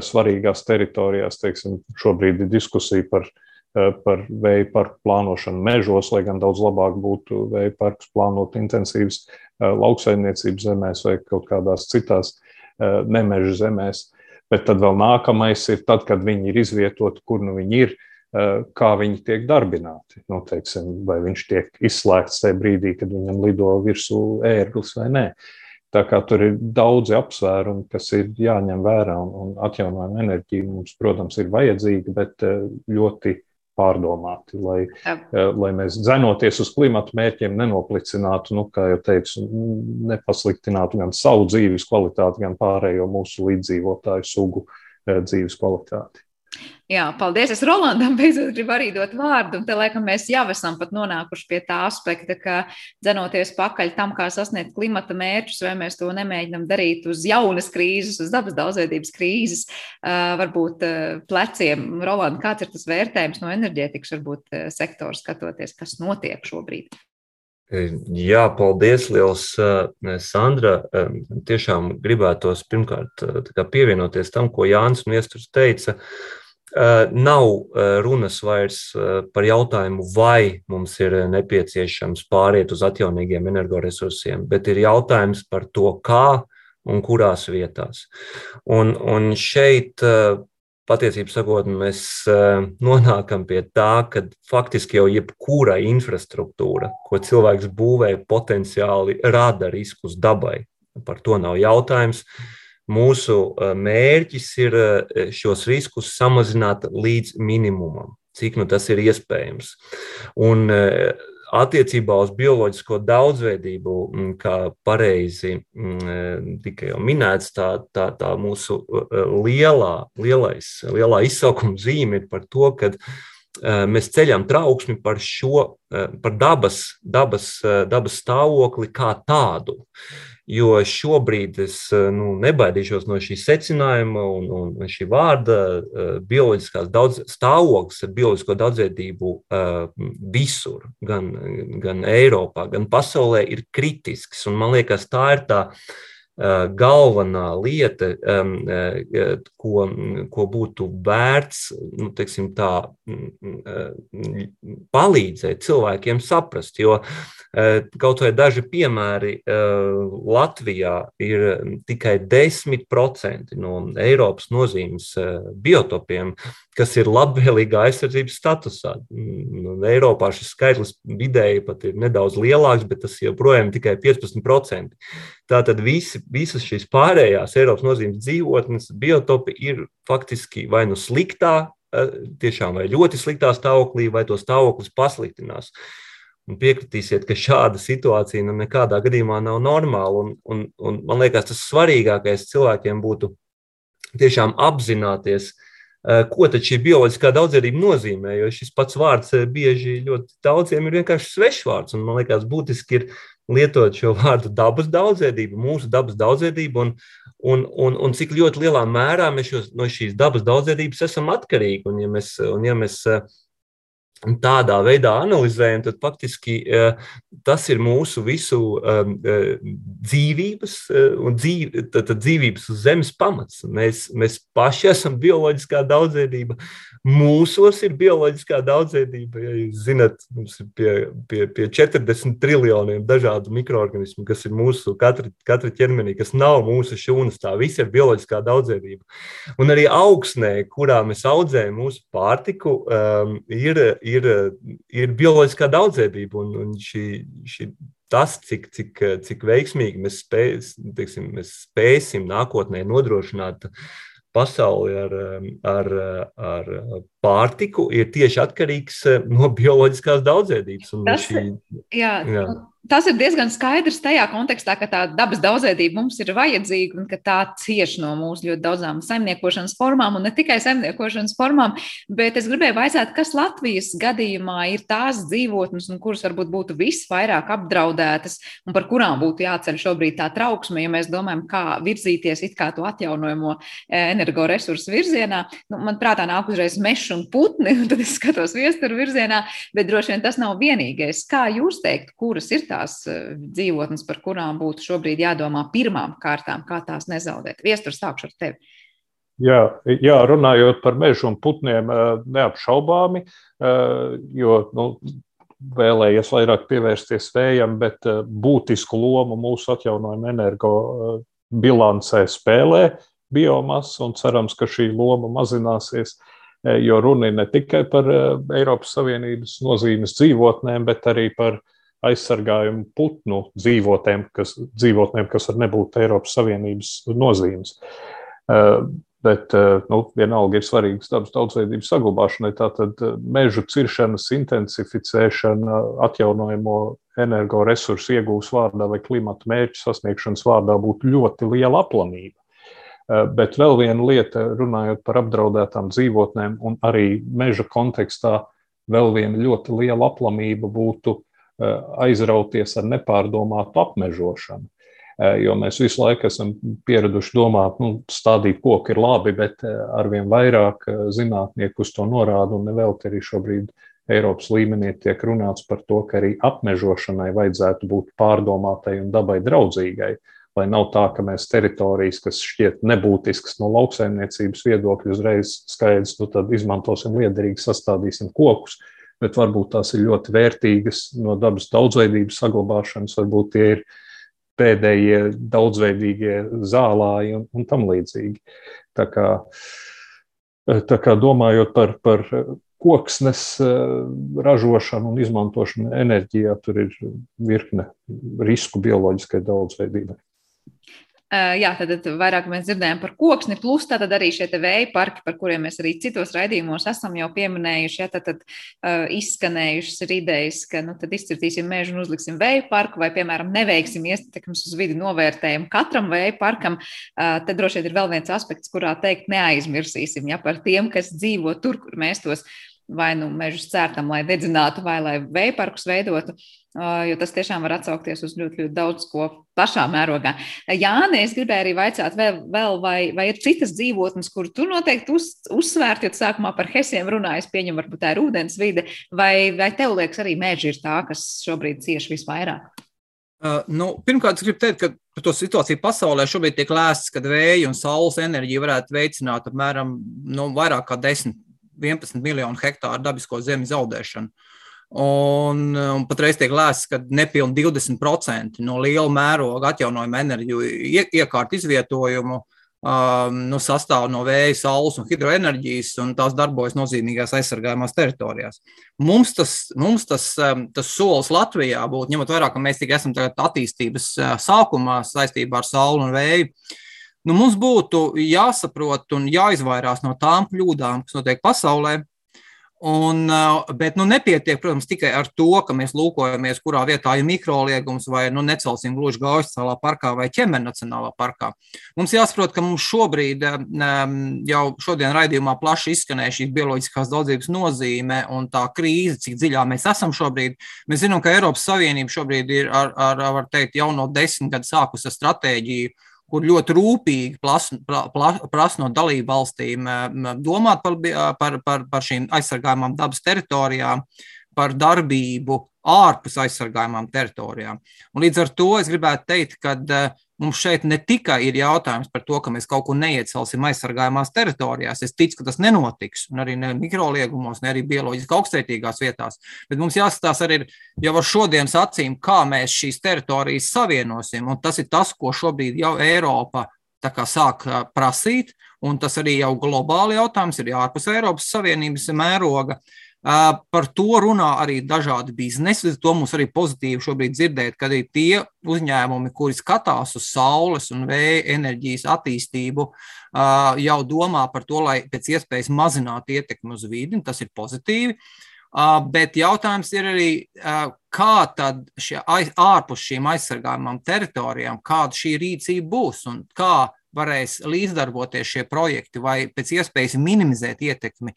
svarīgās teritorijās. Teiksim, šobrīd ir diskusija par Eh, par vēja parku plānošanu mežos, lai gan daudz labāk būtu vēja parks plānot intensīvas eh, lauksaimniecības zemēs vai kaut kādās citās eh, nemeža zemēs. Bet tad vēl nākamais ir tad, kad viņi ir izvietoti, kur nu viņi ir, kā viņi tiek darbināti. Nu, teiksim, vai viņš tiek izslēgts tajā brīdī, kad viņam lido virsū ērglis vai nē. Tā kā tur ir daudzi apsvērumi, kas ir jāņem vērā, un, un atjaunojama enerģija mums, protams, ir vajadzīga, bet ļoti pārdomāti, lai, uh, lai mēs dzenoties uz klimatu mērķiem nenoplicinātu, nu, kā jau teicu, nepasliktinātu gan savu dzīves kvalitāti, gan pārējo mūsu līdzdzīvotāju sugu uh, dzīves kvalitāti. Jā, paldies. Es Rolandam beidzot gribu arī dot vārdu. Un te, laikam, mēs jau esam pat nonākuši pie tā aspekta, ka dzenoties pakaļ tam, kā sasniegt klimata mērķus, vai mēs to nemēģinam darīt uz jaunas krīzes, uz dabas daudzveidības krīzes, uh, varbūt uh, pleciem. Rolanda, kāds ir tas vērtējums no enerģētikas, varbūt uh, sektora skatoties, kas notiek šobrīd? Jā, paldies, Liels, Sandra. Tiešām gribētos pirmkārt pievienoties tam, ko Jānis Miesturs teica. Nav runas vairs par jautājumu, vai mums ir nepieciešams pāriet uz atjaunīgiem energoresursiem, bet ir jautājums par to, kā un kurās vietās. Un, un šeit patiesībā sakot, mēs nonākam pie tā, ka faktiski jau jebkura infrastruktūra, ko cilvēks būvē, potenciāli rada riskus dabai. Par to nav jautājums. Mūsu mērķis ir šos riskus samazināt līdz minimumam, cik nu tas ir iespējams. Un attiecībā uz bioloģisko daudzveidību, kā pareizi tika jau minēts, tā, tā, tā mūsu lielā, lielais, lielā izsaukuma zīme ir par to, ka mēs ceļam trauksmi par šo, par dabas, dabas, dabas stāvokli kā tādu. Jo šobrīd es nu, nebaidīšos no šī secinājuma un, un šī vārda bioloģiskās daudz, stāvoklis ar bioloģisko daudzveidību visur, gan, gan Eiropā, gan pasaulē, ir kritisks. Un man liekas, tā ir tā galvenā lieta, ko, ko būtu vērts nu, teiksim, tā, palīdzēt cilvēkiem saprast. Jo kaut vai daži piemēri Latvijā ir tikai 10% no Eiropas nozīmes biotopiem, kas ir labvēlīgā aizsardzības statusā. Nu, Eiropā šis skaitlis vidēji pat ir nedaudz lielāks, bet tas joprojām ir tikai 15%. Tātad visi, visas šīs pārējās Eiropas nozīmes dzīvotnes, biotopi ir faktiski vai nu sliktā, eh, tiešām vai ļoti sliktā stāvoklī, vai to stāvoklis pasliktinās. Un piekritīsiet, ka šāda situācija nu, nekādā gadījumā nav normāla. Un, un, un man liekas, tas svarīgākais cilvēkiem būtu tiešām apzināties, Eh, ko tad šī bioloģiskā daudzveidība nozīmē. Jo šis pats vārds eh, bieži ļoti daudziem ir vienkārši svešvārds. Man liekas, būtiski ir lietot šo vārdu dabas daudzveidība, mūsu dabas daudzveidība, un, un, un, un cik ļoti lielā mērā mēs šos, no šīs dabas daudzveidības esam atkarīgi. Un, ja mēs, un, ja mēs uh, tādā veidā analizējam, tad faktiski e, tas ir mūsu visu e, e, dzīvības un dzīv, dzīvības uz zemes pamats. Mēs, mēs paši esam bioloģiskā daudzveidība. Mūsos ir bioloģiskā daudzveidība. Ja jūs zinat, mums ir pie, pie, pie 40 triljoniem dažādu mikroorganismu, kas ir mūsu katra, katra ķermenī, kas nav mūsu šūnas. Tā viss ir bioloģiskā daudzveidība. Un arī augsnē, kurā mēs audzējam mūsu pārtiku, um, ir, ir, ir bioloģiskā daudzveidība. Un, un šī, šī, tas, cik, cik, cik veiksmīgi mēs, spēj, teiksim, mēs spēsim nākotnē nodrošināt pasauli ar, ar, ar pārtiku, ir tieši atkarīgs no bioloģiskās daudzveidības. Tas, šī, jā, jā. Tas ir diezgan skaidrs tajā kontekstā, ka tā dabas daudzveidība mums ir vajadzīga un ka tā cieš no mūsu ļoti daudzām saimniekošanas formām, un ne tikai saimniekošanas formām, bet es gribēju vaicāt, kas Latvijas gadījumā ir tās dzīvotnes, kuras varbūt būtu visvairāk apdraudētas, un par kurām būtu jāceļ šobrīd tā trauksme, ja mēs domājam, kā virzīties it kā to atjaunojamo e, energoresursu virzienā. Nu, man prātā nāk uzreiz mežs un putni, un tad es skatos viesturu virzienā, bet droši vien tas nav vienīgais. Kā jūs teikt, kuras ir tās eh, dzīvotnes, par kurām būtu šobrīd jādomā pirmām kārtām, kā tās nezaudēt. Viestur, sākšu ar tevi. Jā, jā, runājot par mežu un putniem, eh, neapšaubāmi, eh, jo nu, vēlējies vairāk pievērsties vējam, bet būtisku lomu mūsu atjaunojuma energo bilancē spēlē biomasa, un cerams, ka šī loma mazināsies, jo runa ir ne tikai par Eiropas Savienības nozīmes dzīvotnēm, bet arī par aizsargājumu putnu dzīvotnēm, kas, dzīvotnēm, kas var nebūt Eiropas Savienības nozīmes. Eh, bet eh, nu, vienalga ir svarīgas dabas daudzveidības saglabāšanai. Tātad eh, mežu ciršanas intensificēšana, atjaunojamo energoresursu iegūs vārdā vai klimata mērķu sasniegšanas vārdā būtu ļoti liela aplamība. Bet vēl viena lieta, runājot par apdraudētām dzīvotnēm, un arī meža kontekstā, vēl viena ļoti liela aplamība būtu aizrauties ar nepārdomātu apmežošanu. Eh, jo mēs visu laiku esam pieraduši domāt, nu, stādīt koku ir labi, bet eh, arvien vairāk zinātnieku uz to norāda, un nevelti arī šobrīd Eiropas līmenī tiek runāts par to, ka arī apmežošanai vajadzētu būt pārdomātai un dabai draudzīgai. Lai nav tā, ka mēs teritorijas, kas šķiet nebūtiskas no lauksaimniecības viedokļa, uzreiz skaidrs, nu tad izmantosim liederīgi, sastādīsim kokus, uh, bet varbūt tās ir ļoti vērtīgas no dabas daudzveidības saglabāšanas, varbūt tie ir pēdējie daudzveidīgie zālāji un, un tam līdzīgi. Tā kā, tā kā domājot par, par koksnes eh, ražošanu un izmantošanu enerģijā, tur ir virkne risku bioloģiskai daudzveidībai. Jā, tad, tad vairāk mēs dzirdējām par koksni, plus tātad arī šie vēja parki, par kuriem mēs arī citos raidījumos esam jau pieminējuši. Ja, tad, tad uh, izskanējušas ir idejas, ka nu, izcirtīsim mežu un uzliksim vēja parku, vai, piemēram, neveiksim ietekmes uz vidi novērtējumu katram vēja parkam. Uh, tad droši vien ir vēl viens aspekts, kurā teikt neaizmirsīsim ja, par tiem, kas dzīvo tur, kur mēs tos vai nu mežus cērtam, lai dedzinātu, vai lai vēja parkus veidotu jo tas tiešām var atsaukties uz ļoti, ļoti daudz ko plašā mērogā. Jā, nē, es gribēju arī vaicāt, vēl, vēl vai, vai ir citas dzīvotnes, kur tu noteikti uz, uzsvērt, jo sākumā par hesiem runājas, pieņem, varbūt tā ir ūdens vide, vai, vai tev liekas arī mēģi ir tā, kas šobrīd cieši visvairāk? Uh, nu, pirmkārt, es gribu teikt, ka par to situāciju pasaulē šobrīd tiek lēsts, ka vēja un saules enerģija varētu veicināt apmēram nu, vairāk kā 10, 11 miljonu hektāru dabisko zemi zaudēšanu. Un, un patreiz tiek lēsts, ka nepilnīgi 20% no liela mēroga atjaunojama enerģiju iekārtu izvietojumu um, nu, sastāv no vēja, saules un hidroenerģijas, un tās darbojas nozīmīgās aizsargājumās teritorijās. Mums tas, mums tas, um, tas solis Latvijā būtu, ņemot vērā, ka mēs tikai esam attīstības uh, sākumā saistībā ar sauli un vēju. Nu, mums būtu jāsaprot un jāizvairās no tām kļūdām, kas notiek pasaulē, Un, bet nu, nepietiek, protams, tikai ar to, ka mēs lūkojamies, kurā vietā ir mikroliegums, vai nu, necelsim gluži Gaujas Nacionālā parkā vai Ķemena Nacionālā parkā. Mums jāsaprot, ka mums šobrīd, jau šodien raidījumā plaši izskanēja šī bioloģiskās daudzības nozīme un tā krīze, cik dziļā mēs esam šobrīd. Mēs zinām, ka Eiropas Savienība šobrīd ir ar, ar, var teikt, jau no desmit gadu sākusi stratēģiju kur ļoti rūpīgi prasa no dalību valstīm domāt par, par, par, par šīm aizsargājumām dabas teritorijām, par darbību ārpus aizsargājumām teritorijām. Un līdz ar to es gribētu teikt, ka Mums šeit ne tikai ir jautājums par to, ka mēs kaut ko neiecelsim aizsargājumās teritorijās. Es ticu, ka tas nenotiks, un arī ne mikroliegumos, ne arī bioloģiski augstsvērtīgās vietās. Bet mums jāskatās arī jau ar šodienas acīm, kā mēs šīs teritorijas savienosim. Un tas ir tas, ko šobrīd jau Eiropa sāk prasīt, un tas arī jau globāli jautājums ir ārpus Eiropas Savienības mēroga. Par to runā arī dažādi biznesi. To mums arī pozitīvi šobrīd dzirdēt, ka arī tie uzņēmumi, kuri skatās uz saules un vēja enerģijas attīstību, jau domā par to, lai pēc iespējas mazinātu ietekmi uz vidi. Tas ir pozitīvi. Bet jautājums ir arī, kā tad šie, ārpus šīm aizsargājumām teritorijām, kāda šī rīcība būs un kā varēs līdzdarboties šie projekti vai pēc iespējas minimizēt ietekmi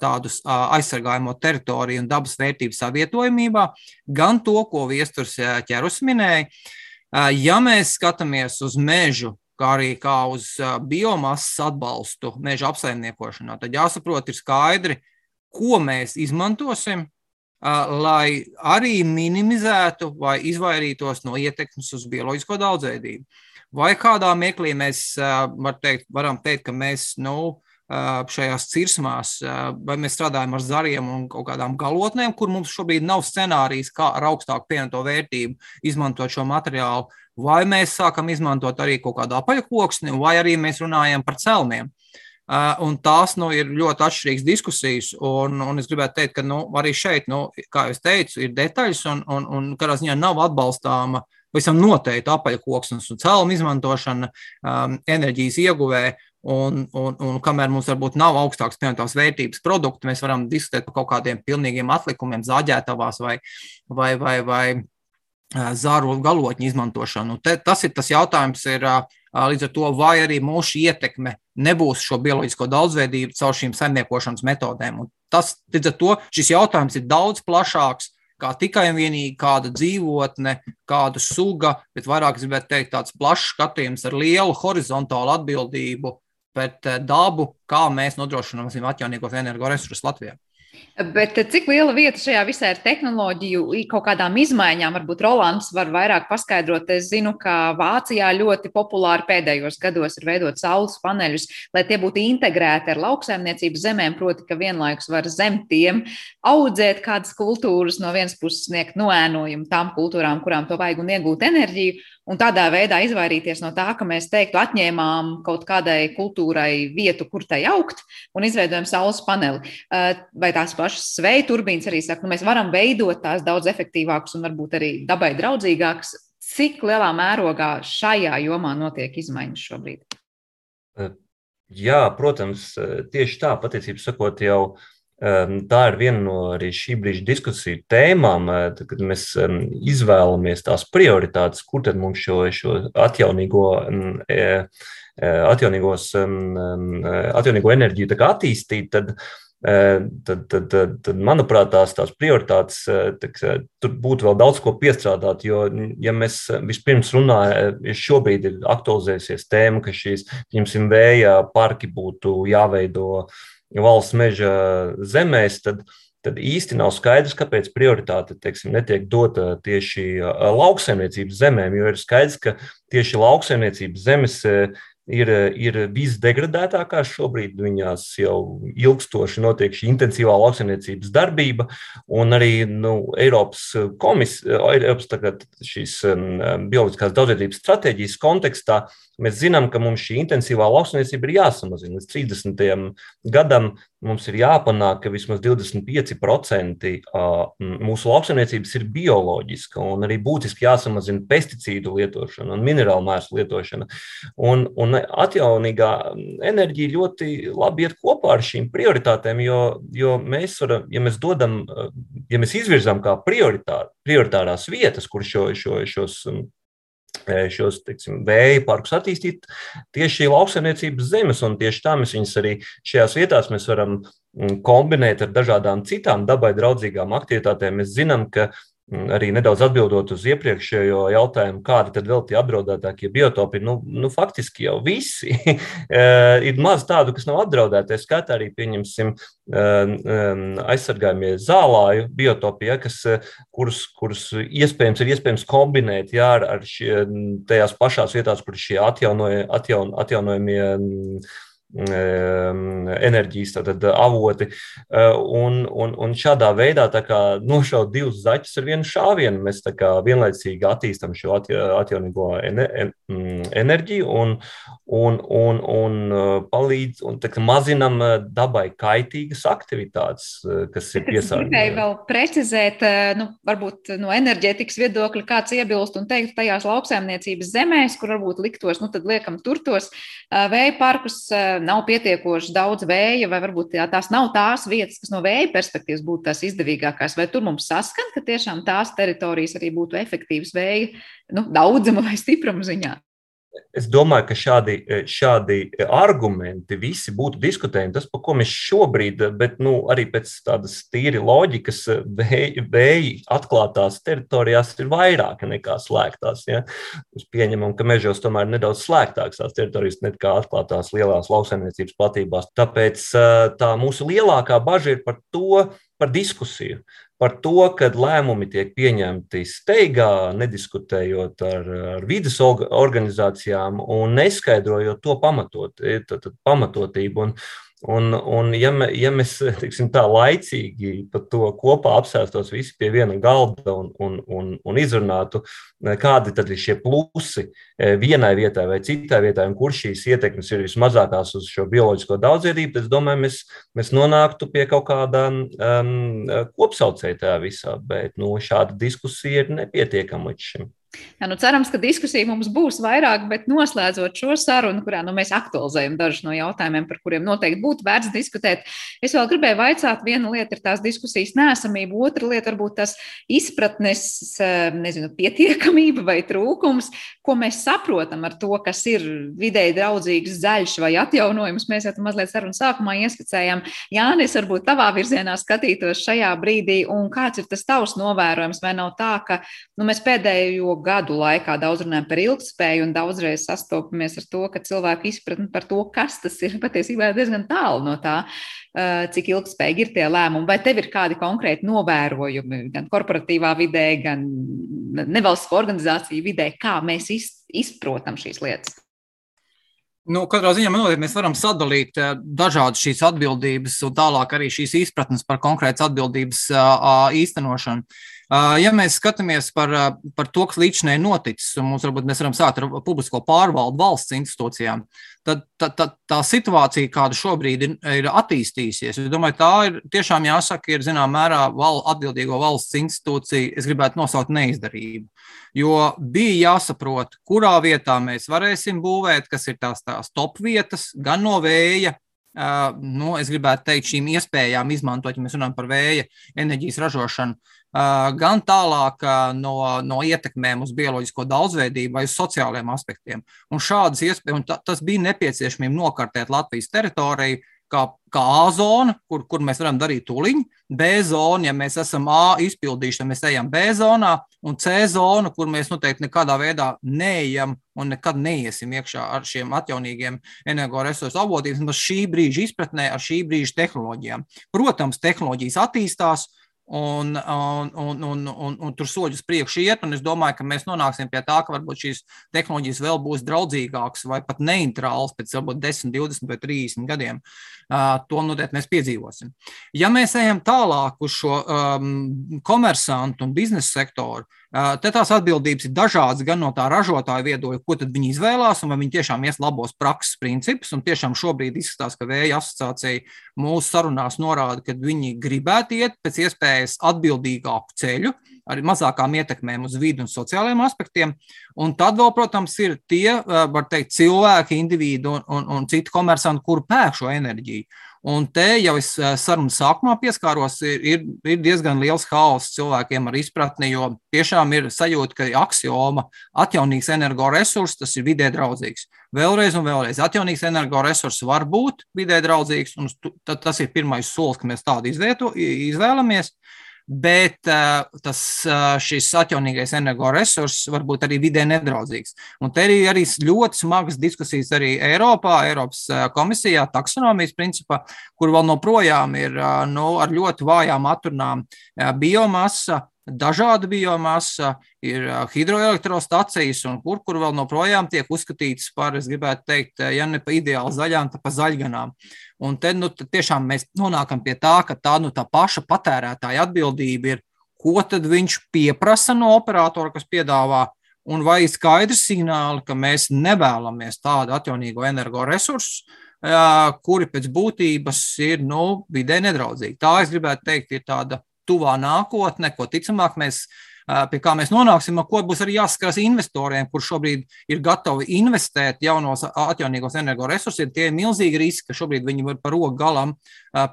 tādus aizsargājamo teritoriju un dabas vērtību savietojumībā, gan to, ko viesturs ķerus minēja. Ja mēs skatāmies uz mežu, kā arī kā uz biomasas atbalstu meža apsaimniekošanā, tad jāsaprot, ir skaidri, ko mēs izmantosim, lai arī minimizētu vai izvairītos no ietekmes uz bioloģisko daudzveidību. Vai kādā mirklī mēs var teikt, varam teikt, ka mēs nu, šajās cirsmās, vai mēs strādājam ar zariem un kaut kādām galotnēm, kur mums šobrīd nav scenārijs, kā ar augstāku pievienoto vērtību izmantot šo materiālu, vai mēs sākam izmantot arī kaut kādu apaļkoksni, vai arī mēs runājam par celmiem. Un tās nu, ir ļoti atšķirīgas diskusijas. Un, un es gribētu teikt, ka nu, arī šeit, nu, kā jau teicu, ir detaļas, un, un, un kādā ziņā nav atbalstāma Visam noteikti apaļkoksnes un celmu izmantošana um, enerģijas ieguvē. Un, un, un kamēr mums varbūt nav augstākas pievienotās vērtības produkti, mēs varam diskutēt par kaut kādiem pilnīgiem atlikumiem, zāģētavās vai, vai, vai, vai uh, zāru galotņu izmantošanu. Te, tas ir tas jautājums, ir, līdz ar to, vai arī mūsu ietekme nebūs šo bioloģisko daudzveidību caur šīm saimniekošanas metodēm. Un tas, līdz ar to, šis jautājums ir daudz plašāks kā tikai un vienīgi kāda dzīvotne, kāda suga, bet vairāk es gribētu teikt tāds plašs skatījums ar lielu horizontālu atbildību pret eh, dabu, kā mēs nodrošināsim atjaunīgos energoresursus Latvijā. Bet cik liela vieta šajā visā ir tehnoloģiju, kaut kādām izmaiņām? Varbūt Rolands var vairāk paskaidrot. Es zinu, ka Vācijā ļoti populāri pēdējos gados ir veidot saules paneļus, lai tie būtu integrēti ar lauksaimniecības zemēm, proti, ka vienlaikus var zem tiem audzēt kādas kultūras, no vienas puses sniegt noēnojumu tām kultūrām, kurām to vajag un iegūt enerģiju, un tādā veidā izvairīties no tā, ka mēs teiktu, atņēmām kaut kādai kultūrai vietu, kur tai augt, un izveidojam saules paneli. Vai tās pašas sveja turbīnas arī saka, nu, mēs varam veidot tās daudz efektīvākas un varbūt arī dabai draudzīgākas. Cik lielā mērogā šajā jomā notiek izmaiņas šobrīd? Jā, protams, tieši tā, patiesībā sakot, jau tā ir viena no arī šī brīža diskusiju tēmām, eh, kad mēs ehm, izvēlamies tās prioritātes, kur tad mums šo, šo atjaunīgo, mm, e, e, atjaunīgos, mm, atjaunīgo enerģiju attīstīt. Tad, e, Tad, tad, tad, tad, manuprāt, tās, tās prioritātes taks, tur būtu vēl daudz ko piestrādāt. Jo, ja mēs vispirms runājam, šobrīd ir aktualizējusies tēma, ka šīs, piemēram, vēja parki būtu jāveido uh, valsts meža zemēs, tad tad īsti nav skaidrs, kāpēc prioritāte teiksim, netiek dota tieši lauksaimniecības zemēm, jo ir skaidrs, ka tieši lauksaimniecības zemes ir, ir visdegradētākās šobrīd. Viņās jau ilgstoši notiek šī intensīvā lauksaimniecības darbība, un arī nu, Eiropas komisija, Eiropas tagad, šīs um, bioloģiskās daudzveidības stratēģijas kontekstā mēs zinām, ka mums šī intensīvā lauksaimniecība ir jāsamazina līdz 30. gadam. Mums ir jāpanāk, ka vismaz 25% mūsu lauksaimniecības ir bioloģiska, un arī būtiski jāsamazina pesticīdu lietošana un minerālu mēslu lietošana. Un, un atjaunīgā enerģija ļoti labi iet kopā ar šīm prioritātēm, jo, jo mēs, varam, ja mēs dodam, ja mēs izvirzām kā prioritārās vietas, kur šo, šo, šos šos teiksim, vēja parkus attīstīt tieši lauksaimniecības zemes, un tieši tā mēs viņus arī šajās vietās varam kombinēt ar dažādām citām dabai draudzīgām aktivitātēm. Mēs zinām, ka Mm, arī nedaudz atbildot uz iepriekšējo jautājumu, kādi tad vēl tie apdraudētākie biotopi, nu, nu faktiski jau visi eh, ir maz tādu, kas nav apdraudēti. Es skatā arī pieņemsim eh, aizsargājumie zālāju biotopi, ja, kas, eh, kurus, kurus iespējams ir iespējams kombinēt jā, ar, ar šie, tajās pašās vietās, kur šie atjaunoja, atjaun, atjaunojamie enerģijas tātad, avoti. Un, un, un šādā veidā nošaut divus zaķus ar vienu šāvienu. Mēs vienlaicīgi attīstām šo atjaunīgo enerģiju un, un, un, un palīdz un tā, mazinam dabai kaitīgas aktivitātes, kas ir piesārņotas. Gribēju vēl precizēt, nu, varbūt no enerģētikas viedokļa kāds iebilst un teikt, tajās lauksaimniecības zemēs, kur varbūt liktos, nu tad liekam tur tos vēja parkus nav pietiekoši daudz vēja, vai varbūt jā, tās nav tās vietas, kas no vēja perspektīvas būtu tās izdevīgākās, vai tur mums saskan, ka tiešām tās teritorijas arī būtu efektīvas vēja nu, daudzuma vai stipruma ziņā? Es domāju, ka šādi, šādi argumenti visi būtu diskutējami. Tas, par ko mēs šobrīd, bet nu, arī pēc tādas tīri loģikas, vēji atklātās teritorijās ir vairāk nekā slēgtās. Ja? Mēs pieņemam, ka mežos tomēr ir nedaudz slēgtākas tās teritorijas nekā atklātās lielās lauksaimniecības platībās. Tāpēc tā mūsu lielākā bažas ir par to, par diskusiju par to, ka lēmumi tiek pieņemti steigā, nediskutējot ar, ar vidas organizācijām un neskaidrojot to pamatot, tad, tad pamatotību. Un, Un, un ja, me, ja mēs tiksim, tā laicīgi par to kopā apsēstos visi pie viena galda un, un, un, un izrunātu, kādi tad ir šie plusi eh, vienai vietai vai citai vietai, un kur šīs ietekmes ir vismazākās uz šo bioloģisko daudzveidību, tad es domāju, mēs, mēs nonāktu pie kaut kāda um, kopsaucēja tajā visā. Bet nu, šāda diskusija ir nepietiekama līdz šim. Jā, nu cerams, ka diskusija mums būs vairāk, bet noslēdzot šo sarunu, kurā nu, mēs aktualizējam dažus no jautājumiem, par kuriem noteikti būtu vērts diskutēt. Es vēl gribēju vaicāt, viena lieta ir tās diskusijas nēsamība, otra lieta varbūt tas izpratnes, eh, nezinu, pietiekamība vai trūkums, ko mēs saprotam ar to, kas ir vidēji draudzīgs zaļš vai atjaunojums. Mēs jau mazliet sarunu sākumā ieskicējām. Jānis, varbūt tavā virzienā skatītos šajā brīdī, un kāds ir tas tavs novērojums, vai nav tā, ka nu, mēs pēdējo gadu laikā daudz runājam par ilgspēju un daudzreiz sastopamies ar to, ka cilvēku izpratne par to, kas tas ir, patiesībā ir diezgan tālu no tā, eh, cik ilgspējīgi ir tie lēmumi. Vai tev ir kādi konkrēti novērojumi gan korporatīvā vidē, gan nevalstisko organizāciju vidē, kā mēs izprotam šīs lietas? Nu, katrā ziņā noteikti mēs varam sadalīt eh, dažādas šīs atbildības un tālāk arī šīs izpratnes par konkrētas atbildības īstenošanu. Ja mēs skatāmies par, par to, kas ir noticis, un mums varbūt mēs varam sākt ar publisko pārvaldu valsts institūcijām, tad tā, tā, tā situācija, kāda šobrīd ir, ir attīstījusies, es domāju, tā ir tiešām jāsaka, ir zināmā mērā val, atbildīgo valsts institūcija, es gribētu nosaukt neizdarību. Jo bija jāsaprot, kurā vietā mēs varēsim būvēt, kas ir tās, tās top vietas, gan no vēja, nu, es gribētu teikt, šīm iespējām izmantot, ja mēs runājam par vēja enerģijas ražošanu, gan tālāk no, no ietekmēm uz bioloģisko daudzveidību vai uz sociālajiem aspektiem. Un šādas iespējas, un ta, tas bija nepieciešamība nokartēt Latvijas teritoriju, kā, kā A zona, kur, kur mēs varam darīt tūliņu, B zona, ja mēs esam A izpildījuši, tad mēs ejam B zonā, un C zona, kur mēs noteikti nekādā veidā neejam un nekad neiesim iekšā ar šiem atjaunīgiem energoresursu avotiem, vismaz šī brīža izpratnē, ar šī brīža tehnoloģijām. Protams, tehnoloģijas attīstās, Un, un, un, un, un, un tur soļus priekšu iet, es domāju, ka mēs nonāksim pie tā, ka varbūt šīs tehnoloģijas vēl būs draudzīgākas vai pat neitrālas pēc varbūt 10, 20 vai 30 gadiem. Uh, to noteikti mēs piedzīvosim. Ja mēs ejam tālāk uz šo um, komersantu un biznesa sektoru, uh, Te tās atbildības ir dažādas gan no tā ražotāja viedokļa, ko viņi izvēlās, un vai viņi tiešām ies labos prakses principus. Un tiešām šobrīd izskatās, ka Vēja asociācija mūsu sarunās norāda, ka viņi gribētu iet pēc iespējas atbildīgāku ceļu, ar mazākām ietekmēm uz vidi un sociālajiem aspektiem. Un tad vēl, protams, ir tie, var teikt, cilvēki, individi un, un, un citi komersanti, kur pērk šo enerģiju. Un te jau es eh, sarunas sākumā pieskāros, ir, ir, ir diezgan liels haoss cilvēkiem ar izpratni, jo tiešām ir sajūta, ka axioma atjaunīgs energoresurss tas ir vidē draudzīgs. Vēlreiz un vēlreiz atjaunīgs energoresurss var būt vidē draudzīgs, un tas ir pirmais solis, ka mēs tādu izvieto, izvēlamies bet uh, tas, uh, šis atjaunīgais energoresurss var būt arī vidē nedraudzīgs. Un te ir arī ļoti smagas diskusijas arī Eiropā, Eiropas komisijā, taksonomijas principā, kur vēl joprojām ir nu, ar ļoti vājām atrunām biomasa dažāda biomasa, ir hidroelektrostacijas, un kur, kur vēl joprojām tiek uzskatītas par, es gribētu teikt, ja ne pa ideāli zaļām, tad pa zaļganām. Un te nu, tiešām mēs nonākam pie tā, ka tā, nu, tā paša patērētāja atbildība ir, ko tad viņš pieprasa no operatora, kas piedāvā, un vai ir skaidrs signāli, ka mēs nevēlamies tādu atjaunīgo energoresursu, kuri pēc būtības ir nu, vidē nedraudzīgi. Tā, es gribētu teikt, ir tāda tuvā nākotne, ko ticamāk mēs pie kā mēs nonāksim, ar ko būs arī jāskatās investoriem, kur šobrīd ir gatavi investēt jaunos atjaunīgos energoresursus. Tie ir milzīgi riski, ka šobrīd viņi var par roku galam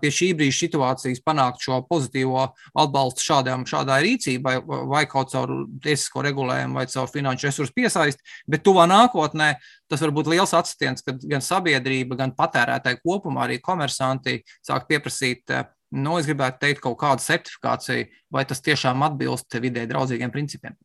pie šī brīža situācijas panākt šo pozitīvo atbalstu šādām, šādai rīcībai, vai kaut caur tiesisko regulējumu, vai caur finanšu resursu piesaisti. Bet tuvā nākotnē tas var būt liels atstiens, kad gan sabiedrība, gan patērētāji kopumā, arī komersanti sāk pieprasīt nu, es gribētu teikt, kaut kādu certifikāciju, vai tas tiešām atbilst vidē draudzīgiem principiem.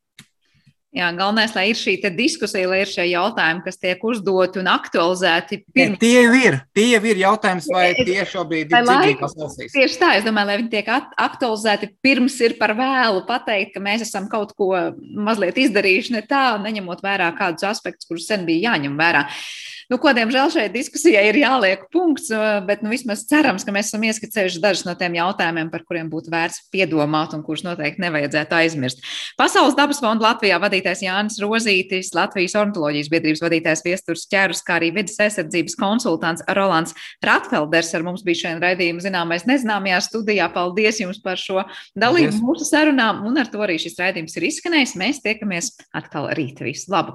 Jā, galvenais, lai ir šī diskusija, lai ir šie jautājumi, kas tiek uzdoti un aktualizēti. Pirms... Tie jau ir, tie jau ir jautājums, vai tie šobrīd ir cīnīgās valstīs. Tieši tā, es domāju, lai viņi tiek aktualizēti pirms ir par vēlu pateikt, ka mēs esam kaut ko mazliet izdarījuši ne tā, neņemot vērā kādus aspektus, kurus sen bija jāņem vērā. Uh, Nu, ko, diemžēl, šai diskusijai ir jāliek punkts, bet nu, vismaz cerams, ka mēs esam ieskicējuši dažus no tiem jautājumiem, par kuriem būtu vērts piedomāt un kurus noteikti nevajadzētu aizmirst. Pasaules dabas fonda Latvijā vadītājs Jānis Rozītis, Latvijas ornitoloģijas biedrības vadītājs Viesturs Čērus, kā arī vidas aizsardzības konsultants Rolands Ratfelders ar mums bija šodien raidījuma zināmais nezināmajā studijā. Paldies jums par šo dalību mūsu sarunām, un ar to arī šis raidījums ir izskanējis. Mēs tiekamies atkal rīt. Visu labu!